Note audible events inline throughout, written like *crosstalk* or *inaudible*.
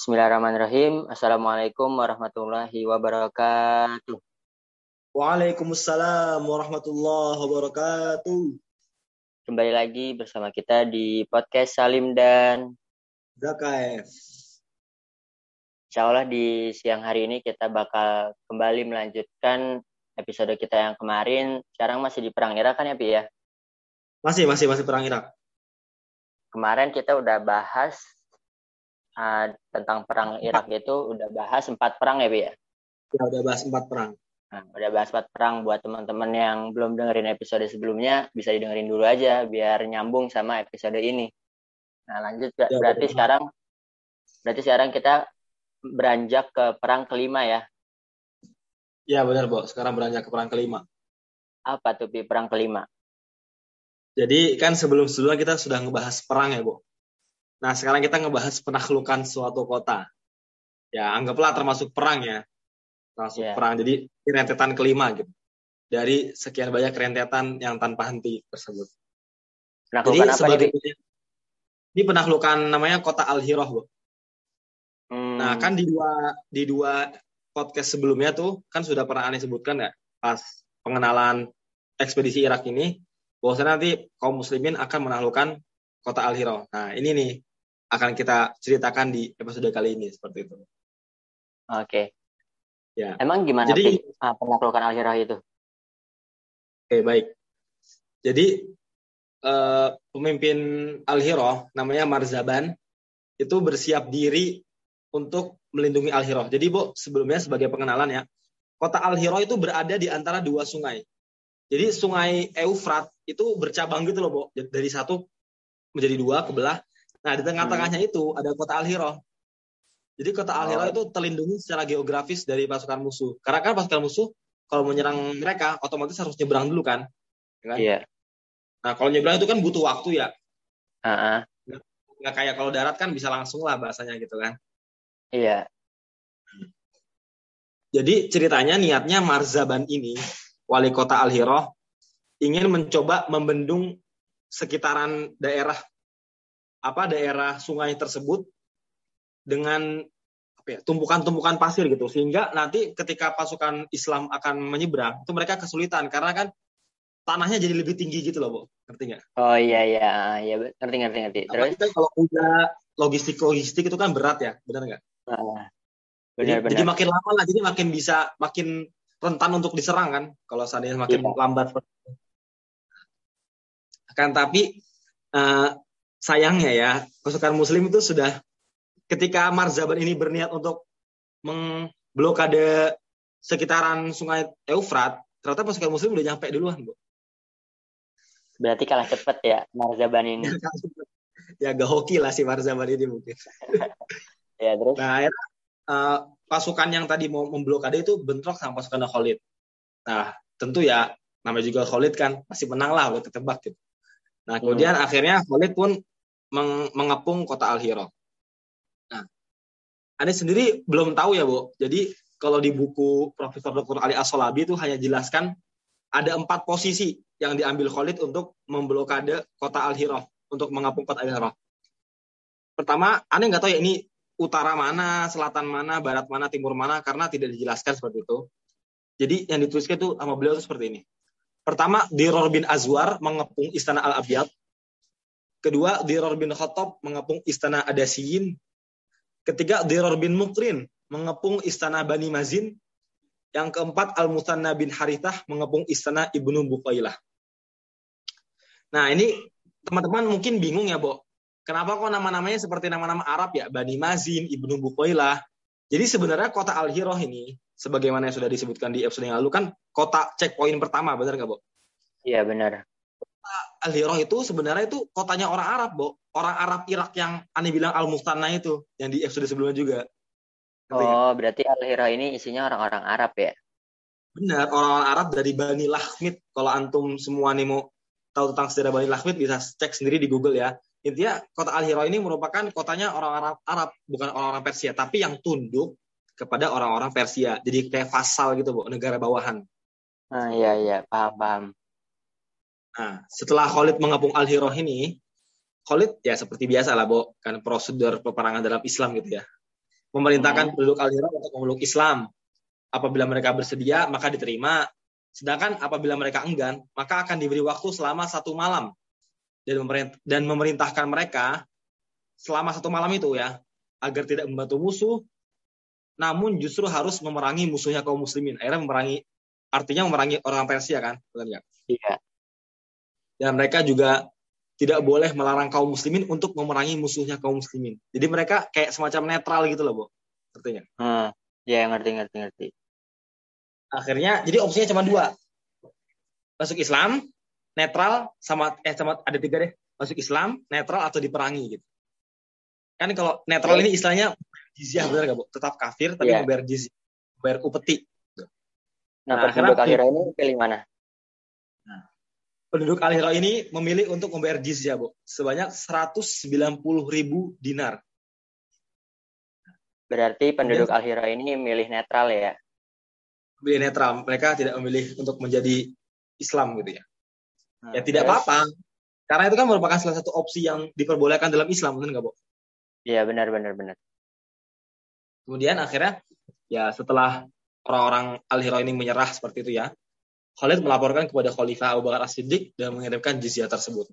Bismillahirrahmanirrahim. Assalamualaikum warahmatullahi wabarakatuh. Waalaikumsalam warahmatullahi wabarakatuh. Kembali lagi bersama kita di podcast Salim dan Zakaef. Insya Allah di siang hari ini kita bakal kembali melanjutkan episode kita yang kemarin. Sekarang masih di Perang Irak kan ya, Pi ya? Masih, masih, masih Perang Irak. Kemarin kita udah bahas uh, tentang perang Irak itu udah bahas empat perang ya, Bi ya? Ya, udah bahas empat perang. Nah, udah bahas empat perang buat teman-teman yang belum dengerin episode sebelumnya bisa didengerin dulu aja biar nyambung sama episode ini. Nah, lanjut ya, berarti betul. sekarang berarti sekarang kita beranjak ke perang kelima ya. Ya, benar, Bu. Sekarang beranjak ke perang kelima. Apa tuh Bi perang kelima? Jadi kan sebelum-sebelumnya kita sudah ngebahas perang ya, Bu. Nah, sekarang kita ngebahas penaklukan suatu kota. Ya, anggaplah termasuk perang ya. Termasuk yeah. perang. Jadi, rentetan kelima gitu. Dari sekian banyak rentetan yang tanpa henti tersebut. Penaklukan Jadi, apa sebagai, ini? Ini penaklukan namanya kota Al-Hiroh, Bu. Hmm. Nah, kan di dua di dua podcast sebelumnya tuh kan sudah pernah aneh sebutkan ya pas pengenalan ekspedisi Irak ini bahwasanya nanti kaum muslimin akan menaklukkan kota Al-Hiro. Nah, ini nih akan kita ceritakan di episode kali ini seperti itu. Oke. Okay. Ya. Emang gimana Jadi, ah, penaklukan Al-Hirah itu? Oke, okay, baik. Jadi uh, pemimpin Al-Hirah namanya Marzaban itu bersiap diri untuk melindungi Al-Hirah. Jadi, Bu, sebelumnya sebagai pengenalan ya, kota Al-Hirah itu berada di antara dua sungai. Jadi sungai Eufrat itu bercabang gitu loh, Bu. Dari satu menjadi dua kebelah Nah, di tengah-tengahnya hmm. itu ada kota Al-Hiro. Jadi kota Al-Hiro oh. itu terlindungi secara geografis dari pasukan musuh. Karena kan pasukan musuh kalau menyerang mereka otomatis harus nyebrang dulu kan? Ya kan? Iya. Nah, kalau nyebrang itu kan butuh waktu ya. Uh-uh. Nggak kayak kalau darat kan bisa langsung lah bahasanya gitu kan. Iya. Jadi ceritanya niatnya Marzaban ini, wali kota Al-Hiro, ingin mencoba membendung sekitaran daerah apa daerah sungai tersebut dengan apa ya, tumpukan-tumpukan pasir gitu sehingga nanti ketika pasukan Islam akan menyeberang itu mereka kesulitan karena kan tanahnya jadi lebih tinggi gitu loh bu ngerti nggak? Oh iya iya iya ngerti ngerti ngerti. Terus kan kalau udah logistik logistik itu kan berat ya benar nggak? Benar, jadi, benar. jadi makin lama lah jadi makin bisa makin rentan untuk diserang kan kalau seandainya makin iya. lambat. Kan tapi uh, sayangnya ya pasukan muslim itu sudah ketika Marzaban ini berniat untuk mengblokade sekitaran sungai Eufrat, ternyata pasukan muslim udah nyampe duluan, Bu. Berarti kalah cepet ya Marzaban ini. *laughs* ya gak hoki lah si Marzaban ini mungkin. *laughs* ya terus. Nah, akhirnya, uh, pasukan yang tadi mau memblokade itu bentrok sama pasukan Khalid. Nah, tentu ya namanya juga Khalid kan masih menang lah buat ketebak gitu. Nah, kemudian hmm. akhirnya Khalid pun mengepung kota Al-Hiro. Nah, Anda sendiri belum tahu ya, Bu. Jadi kalau di buku Profesor Dr. Ali Asolabi itu hanya jelaskan ada empat posisi yang diambil Khalid untuk memblokade kota Al-Hiro, untuk mengepung kota Al-Hiro. Pertama, Anda nggak tahu ya ini utara mana, selatan mana, barat mana, timur mana, karena tidak dijelaskan seperti itu. Jadi yang dituliskan itu sama beliau itu seperti ini. Pertama, Diror bin Azwar mengepung istana Al-Abiyad. Kedua, Diror bin Khattab mengepung istana Adasiyin. Ketiga, Diror bin Mukrin mengepung istana Bani Mazin. Yang keempat, Al-Musanna bin Harithah mengepung istana Ibnu Buqailah. Nah, ini teman-teman mungkin bingung ya, Bo. Kenapa kok nama-namanya seperti nama-nama Arab ya? Bani Mazin, Ibnu Buqailah. Jadi sebenarnya kota Al-Hiroh ini, sebagaimana yang sudah disebutkan di episode yang lalu, kan kota checkpoint pertama, benar nggak, Bo? Iya, benar. Al-Hirah itu sebenarnya itu kotanya orang Arab, Bo. Orang Arab Irak yang aneh bilang Al-Mustanna itu, yang di episode sebelumnya juga. Oh, berarti Al-Hirah ini isinya orang-orang Arab ya? Benar, orang-orang Arab dari Bani Lahmid. Kalau antum semua nih mau tahu tentang sejarah Bani Lahmid, bisa cek sendiri di Google ya. Intinya kota Al-Hirah ini merupakan kotanya orang-orang Arab, bukan orang-orang Persia, tapi yang tunduk kepada orang-orang Persia. Jadi kayak fasal gitu, Bu, negara bawahan. Ah, iya, iya, paham, paham. Nah, setelah Khalid mengepung Al-Hiroh ini, Khalid ya seperti biasa lah, Bo, kan prosedur peperangan dalam Islam gitu ya. memerintahkan hmm. penduduk Al-Hira untuk memeluk Islam. Apabila mereka bersedia, maka diterima. Sedangkan apabila mereka enggan, maka akan diberi waktu selama satu malam dan memerintahkan mereka selama satu malam itu ya agar tidak membantu musuh, namun justru harus memerangi musuhnya kaum muslimin. Akhirnya memerangi, artinya memerangi orang Persia kan, benar Iya. Dan mereka juga tidak boleh melarang kaum muslimin untuk memerangi musuhnya kaum muslimin. Jadi mereka kayak semacam netral gitu loh, Bu. Artinya. Hmm, ya ngerti ngerti ngerti. Akhirnya jadi opsinya cuma dua. Masuk Islam, netral sama eh sama ada tiga deh. Masuk Islam, netral atau diperangi gitu. Kan kalau netral ini istilahnya jizyah benar gak, Bu? Tetap kafir tapi yeah. membayar jizyah, membayar upeti. Nah, nah penduduk akhirnya ini pilih mana? Penduduk al ini memilih untuk membayar jizya, Bu, sebanyak 190 ribu dinar. Berarti penduduk al ini milih netral ya? Milih netral, mereka tidak memilih untuk menjadi Islam gitu ya. Nah, ya tidak apa-apa, karena itu kan merupakan salah satu opsi yang diperbolehkan dalam Islam, benar nggak, Bu? Iya, benar, benar, benar. Kemudian akhirnya, ya setelah orang-orang al ini menyerah seperti itu ya, Khalid melaporkan kepada Khalifah Abu Bakar As-Siddiq dan mengirimkan jizyah tersebut.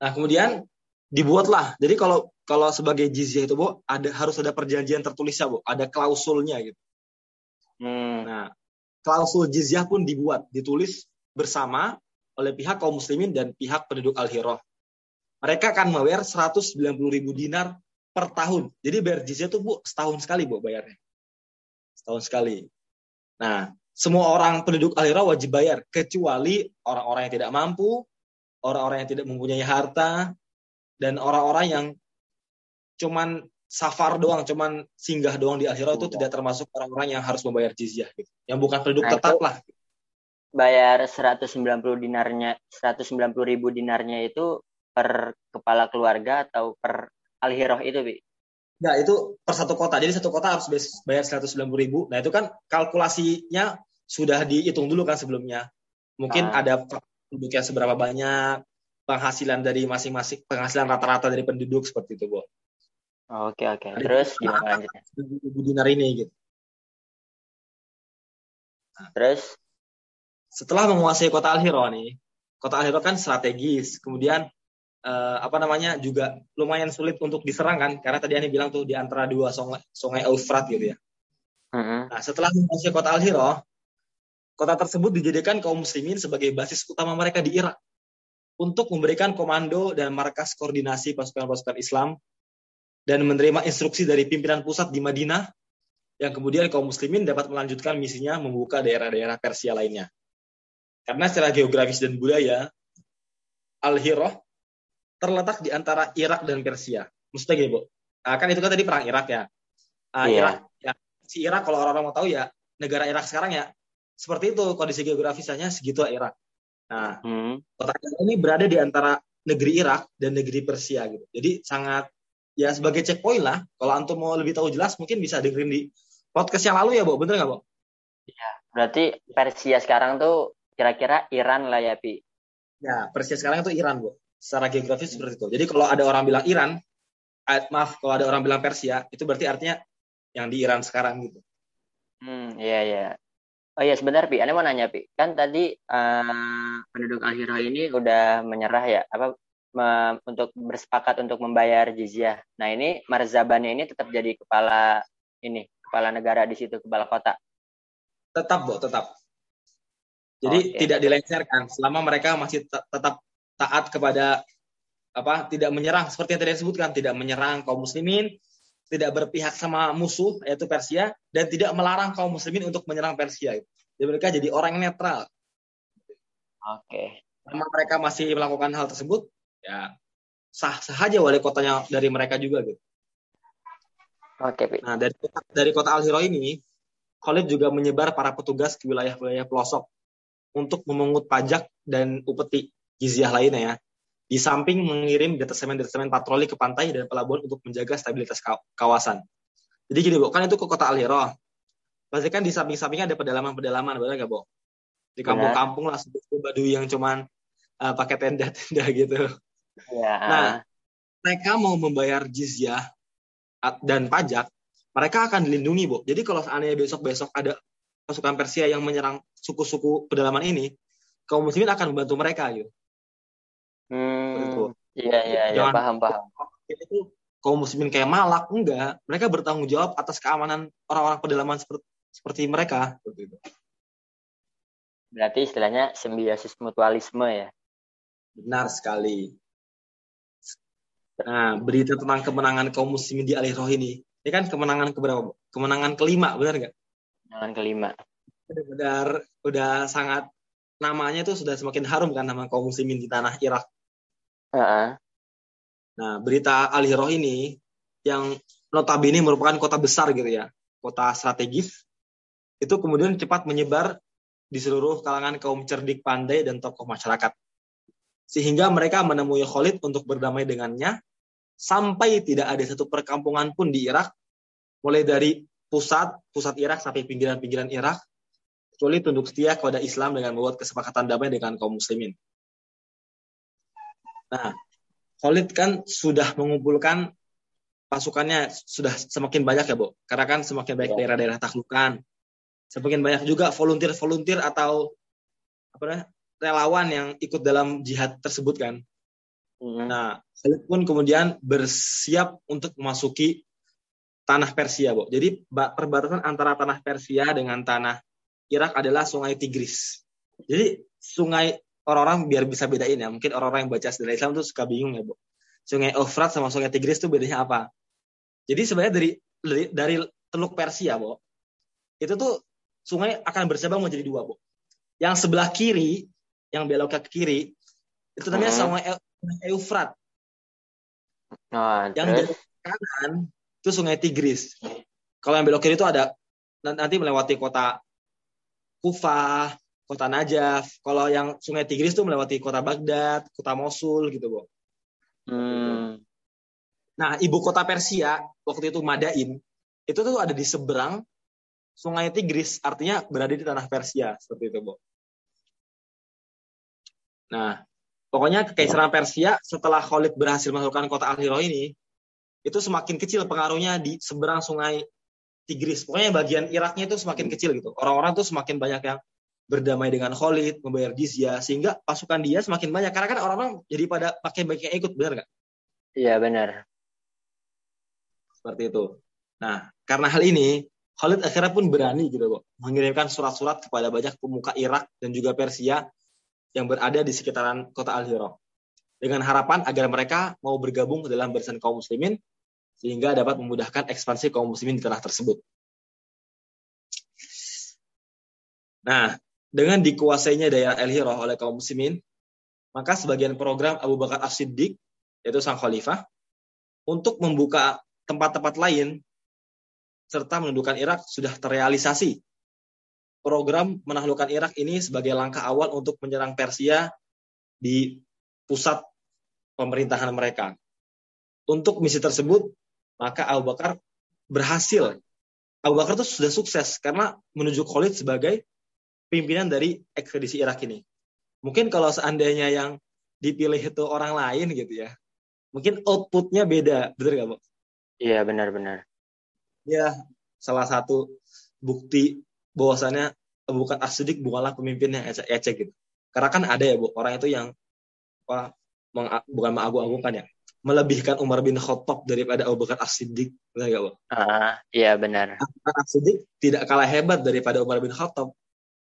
Nah, kemudian dibuatlah. Jadi kalau kalau sebagai jizyah itu, Bu, ada harus ada perjanjian tertulisnya, Bu. Ada klausulnya gitu. Hmm. Nah, klausul jizyah pun dibuat, ditulis bersama oleh pihak kaum muslimin dan pihak penduduk Al-Hirah. Mereka akan membayar 190 ribu dinar per tahun. Jadi bayar jizyah itu, Bu, setahun sekali, Bu, bayarnya. Setahun sekali. Nah, semua orang penduduk Alira wajib bayar kecuali orang-orang yang tidak mampu, orang-orang yang tidak mempunyai harta, dan orang-orang yang cuman safar doang, cuman singgah doang di Alira itu tidak termasuk orang-orang yang harus membayar jizyah gitu. Yang bukan penduduk nah, tetap lah. Bayar 190 dinarnya, 190 ribu dinarnya itu per kepala keluarga atau per Alhiroh itu, Bi? Nah, itu per satu kota. Jadi satu kota harus bayar 190 ribu. Nah, itu kan kalkulasinya sudah dihitung dulu kan sebelumnya. Mungkin ah. ada penduduknya seberapa banyak, penghasilan dari masing-masing, penghasilan rata-rata dari penduduk seperti itu, Bu. Oke, oke. Terus gimana lanjutnya? Dinar ini gitu. Terus setelah menguasai kota Al-Hira nih, kota Al-Hira kan strategis, kemudian eh, apa namanya juga lumayan sulit untuk diserang kan, karena tadi Ani bilang tuh di antara dua sungai, sungai Eufrat gitu ya. Uh -huh. Nah, setelah menguasai kota Al-Hira, Kota tersebut dijadikan kaum muslimin sebagai basis utama mereka di Irak untuk memberikan komando dan markas koordinasi pasukan-pasukan Islam dan menerima instruksi dari pimpinan pusat di Madinah yang kemudian kaum muslimin dapat melanjutkan misinya membuka daerah-daerah Persia lainnya. Karena secara geografis dan budaya, Al-Hirah terletak di antara Irak dan Persia. Maksudnya gini, Bu. Nah, kan itu kan tadi perang Irak ya. Uh, yeah. Irak, ya. Si Irak kalau orang-orang mau tahu ya, negara Irak sekarang ya seperti itu kondisi geografisnya segitu Irak. Nah, hmm. kota ini berada di antara negeri Irak dan negeri Persia gitu. Jadi sangat ya sebagai checkpoint lah. Kalau antum mau lebih tahu jelas mungkin bisa dengerin di podcast yang lalu ya, Bu. Bener nggak, Bu? Iya. Berarti Persia sekarang tuh kira-kira Iran lah ya, Pi. Ya, Persia sekarang itu Iran, Bu. Secara geografis seperti itu. Jadi kalau ada orang bilang Iran, maaf, kalau ada orang bilang Persia, itu berarti artinya yang di Iran sekarang gitu. Hmm, iya, iya. Oh iya sebentar Pi, Anda mau nanya Pi. Kan tadi uh, penduduk al ini udah menyerah ya, apa me, untuk bersepakat untuk membayar jizyah. Nah ini marzabannya ini tetap jadi kepala ini, kepala negara di situ, kepala kota. Tetap Bu, tetap. Jadi okay. tidak dilengsarkan selama mereka masih tetap taat kepada apa tidak menyerang seperti yang tadi disebutkan tidak menyerang kaum muslimin tidak berpihak sama musuh yaitu Persia dan tidak melarang kaum muslimin untuk menyerang Persia. Jadi mereka jadi orang yang netral. Oke. Okay. Selama mereka masih melakukan hal tersebut, ya sah saja wali kotanya dari mereka juga gitu. Oke. Okay, nah dari dari kota Al Hiro ini, Khalid juga menyebar para petugas ke wilayah-wilayah pelosok untuk memungut pajak dan upeti jizyah lainnya ya di samping mengirim detasemen-detasemen patroli ke pantai dan pelabuhan untuk menjaga stabilitas kawasan. Jadi gini, Bu, kan itu ke kota Aliro. Pasti kan di samping-sampingnya ada pedalaman-pedalaman, benar nggak, Bu? Di kampung-kampung lah, sebut Baduy yang cuman uh, pakai tenda-tenda *laughs* gitu. Ya. Nah, mereka mau membayar jizyah dan pajak, mereka akan dilindungi, Bu. Jadi kalau seandainya besok-besok ada pasukan Persia yang menyerang suku-suku pedalaman ini, kaum muslimin akan membantu mereka gitu. Hmm, iya iya iya paham paham. Itu kaum muslimin kayak Malak enggak, mereka bertanggung jawab atas keamanan orang-orang pedalaman seperti, seperti mereka Berarti istilahnya simbiosis mutualisme ya. Benar sekali. Nah, berita tentang kemenangan kaum muslimin di Alih Roh ini, ini kan kemenangan keberapa? Kemenangan kelima, benar nggak? Kemenangan kelima. Benar, udah sangat namanya itu sudah semakin harum kan nama kaum muslimin di tanah Irak. Uh -uh. Nah, berita Al Hiroh ini yang notabene merupakan kota besar gitu ya, kota strategis, itu kemudian cepat menyebar di seluruh kalangan kaum cerdik pandai dan tokoh masyarakat. Sehingga mereka menemui Khalid untuk berdamai dengannya, sampai tidak ada satu perkampungan pun di Irak, mulai dari pusat, pusat Irak sampai pinggiran-pinggiran Irak, kecuali tunduk setia kepada Islam dengan membuat kesepakatan damai dengan kaum muslimin. Nah, Khalid kan sudah mengumpulkan pasukannya sudah semakin banyak ya, Bu. Karena kan semakin banyak ya. daerah-daerah taklukan. Semakin banyak juga volunteer-volunteer atau apa namanya? relawan yang ikut dalam jihad tersebut kan. Hmm. Nah, Khalid pun kemudian bersiap untuk memasuki tanah Persia, Bu. Jadi perbatasan antara tanah Persia dengan tanah Irak adalah Sungai Tigris. Jadi sungai orang-orang biar bisa bedain ya. Mungkin orang-orang yang baca sejarah Islam tuh suka bingung ya, Bu. Sungai Eufrat sama Sungai Tigris tuh bedanya apa? Jadi sebenarnya dari dari, dari Teluk Persia, Bu. Itu tuh sungai akan bersabang menjadi dua, Bu. Yang sebelah kiri, yang belok ke kiri, itu namanya hmm. Sungai Eufrat. Oh, yang belok ke kanan itu Sungai Tigris. Kalau yang belok kiri itu ada nanti melewati kota Kufah, kota Najaf. Kalau yang Sungai Tigris itu melewati kota Baghdad, kota Mosul gitu, Bu. Hmm. Nah, ibu kota Persia waktu itu Madain, itu tuh ada di seberang Sungai Tigris, artinya berada di tanah Persia seperti itu, Bu. Nah, pokoknya kekaisaran Persia setelah Khalid berhasil melakukan kota Al-Hira ini, itu semakin kecil pengaruhnya di seberang Sungai Tigris. Pokoknya bagian Iraknya itu semakin kecil gitu. Orang-orang tuh semakin banyak yang berdamai dengan Khalid, membayar jizya, sehingga pasukan dia semakin banyak. Karena kan orang-orang jadi pada pakai baiknya ikut, benar nggak? Iya, benar. Seperti itu. Nah, karena hal ini, Khalid akhirnya pun berani gitu, Bok, mengirimkan surat-surat kepada banyak pemuka Irak dan juga Persia yang berada di sekitaran kota Al-Hira. Dengan harapan agar mereka mau bergabung dalam barisan kaum muslimin, sehingga dapat memudahkan ekspansi kaum muslimin di tanah tersebut. Nah, dengan dikuasainya daerah El Hirah oleh kaum muslimin, maka sebagian program Abu Bakar As-Siddiq, yaitu sang khalifah, untuk membuka tempat-tempat lain serta menundukkan Irak sudah terrealisasi. Program menaklukkan Irak ini sebagai langkah awal untuk menyerang Persia di pusat pemerintahan mereka. Untuk misi tersebut, maka Abu Bakar berhasil. Abu Bakar itu sudah sukses karena menunjuk Khalid sebagai pimpinan dari ekspedisi Irak ini. Mungkin kalau seandainya yang dipilih itu orang lain gitu ya, mungkin outputnya beda, benar nggak, Bu? Iya, benar-benar. Ya, salah satu bukti bahwasannya bukan asidik bukanlah pemimpin yang ecek-ecek gitu. Karena kan ada ya, Bu, orang itu yang apa, meng, bukan mengagung-agungkan ya, melebihkan Umar bin Khattab daripada Abu Bakar As-Siddiq, benar gak, Bu? Ah, iya benar. As-Siddiq tidak kalah hebat daripada Umar bin Khattab,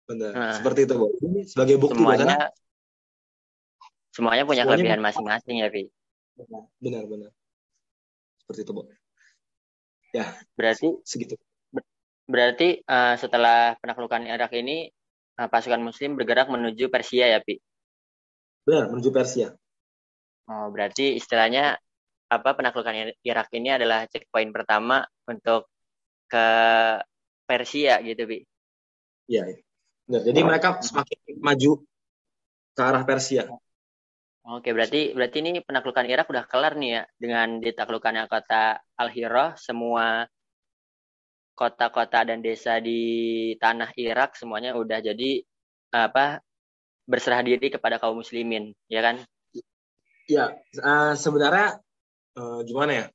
Benar. Nah, Seperti itu, Bu. Ini sebagai bukti semuanya, semuanya punya semuanya kelebihan masing-masing ya, Vi. Benar, benar. Seperti itu, Bu. Ya. Berarti segitu. Berarti uh, setelah penaklukan Irak ini uh, pasukan muslim bergerak menuju Persia ya, Pi? Benar, menuju Persia. Oh, berarti istilahnya apa penaklukan Irak ini adalah checkpoint pertama untuk ke Persia gitu, Pi? Iya, iya. Benar. Jadi mereka semakin maju ke arah Persia. Oke, berarti berarti ini penaklukan Irak udah kelar nih ya dengan ditaklukkannya kota Al-Hira, semua kota-kota dan desa di tanah Irak semuanya udah jadi apa berserah diri kepada kaum muslimin, ya kan? Ya, uh, sebenarnya uh, gimana ya?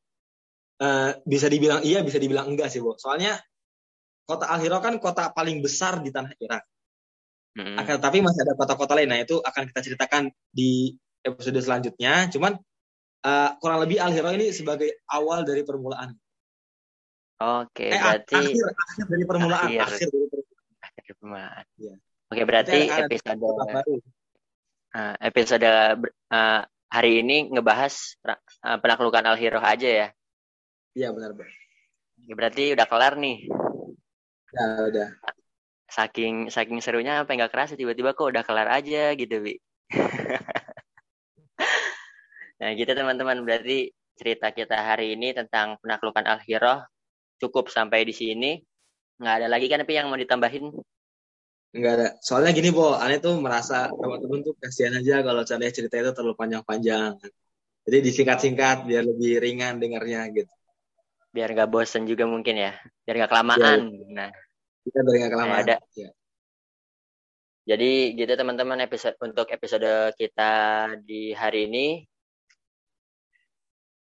uh, bisa dibilang iya, bisa dibilang enggak sih, Bu. Soalnya kota Al Hira kan kota paling besar di tanah Irak. Hmm. Akan tapi masih ada kota-kota lain. Nah, itu akan kita ceritakan di episode selanjutnya. Cuman uh, kurang lebih Al Hira ini sebagai awal dari permulaan. Oke, eh, berarti akhir, akhir dari permulaan, akhir, akhir dari permulaan. Akhir permulaan. Ya. Oke, berarti episode uh, episode uh, hari ini ngebahas uh, penaklukan Al Hira aja ya. Iya, benar, Bang. Berarti udah kelar nih. Ya, udah. Saking saking serunya apa nggak kerasa tiba-tiba kok udah kelar aja gitu, Bi. *laughs* nah, gitu teman-teman. Berarti cerita kita hari ini tentang penaklukan Al-Hiroh cukup sampai di sini. Nggak ada lagi kan tapi yang mau ditambahin? Nggak ada. Soalnya gini, Bo. Aneh tuh merasa teman-teman tuh kasihan aja kalau caranya cerita itu terlalu panjang-panjang. Jadi disingkat-singkat biar lebih ringan dengarnya gitu biar nggak bosen juga mungkin ya biar nggak kelamaan ya, nah kita biar nggak kelamaan ada ya. jadi gitu teman-teman episode untuk episode kita di hari ini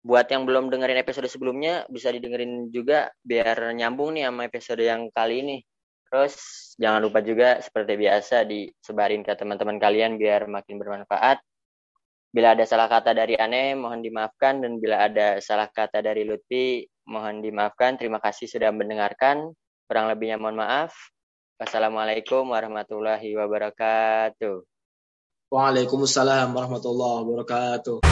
buat yang belum dengerin episode sebelumnya bisa didengerin juga biar nyambung nih sama episode yang kali ini terus jangan lupa juga seperti biasa disebarin ke teman-teman kalian biar makin bermanfaat Bila ada salah kata dari Ane, mohon dimaafkan. Dan bila ada salah kata dari Lutfi, mohon dimaafkan. Terima kasih sudah mendengarkan. Kurang lebihnya mohon maaf. Wassalamualaikum warahmatullahi wabarakatuh. Waalaikumsalam warahmatullahi wabarakatuh.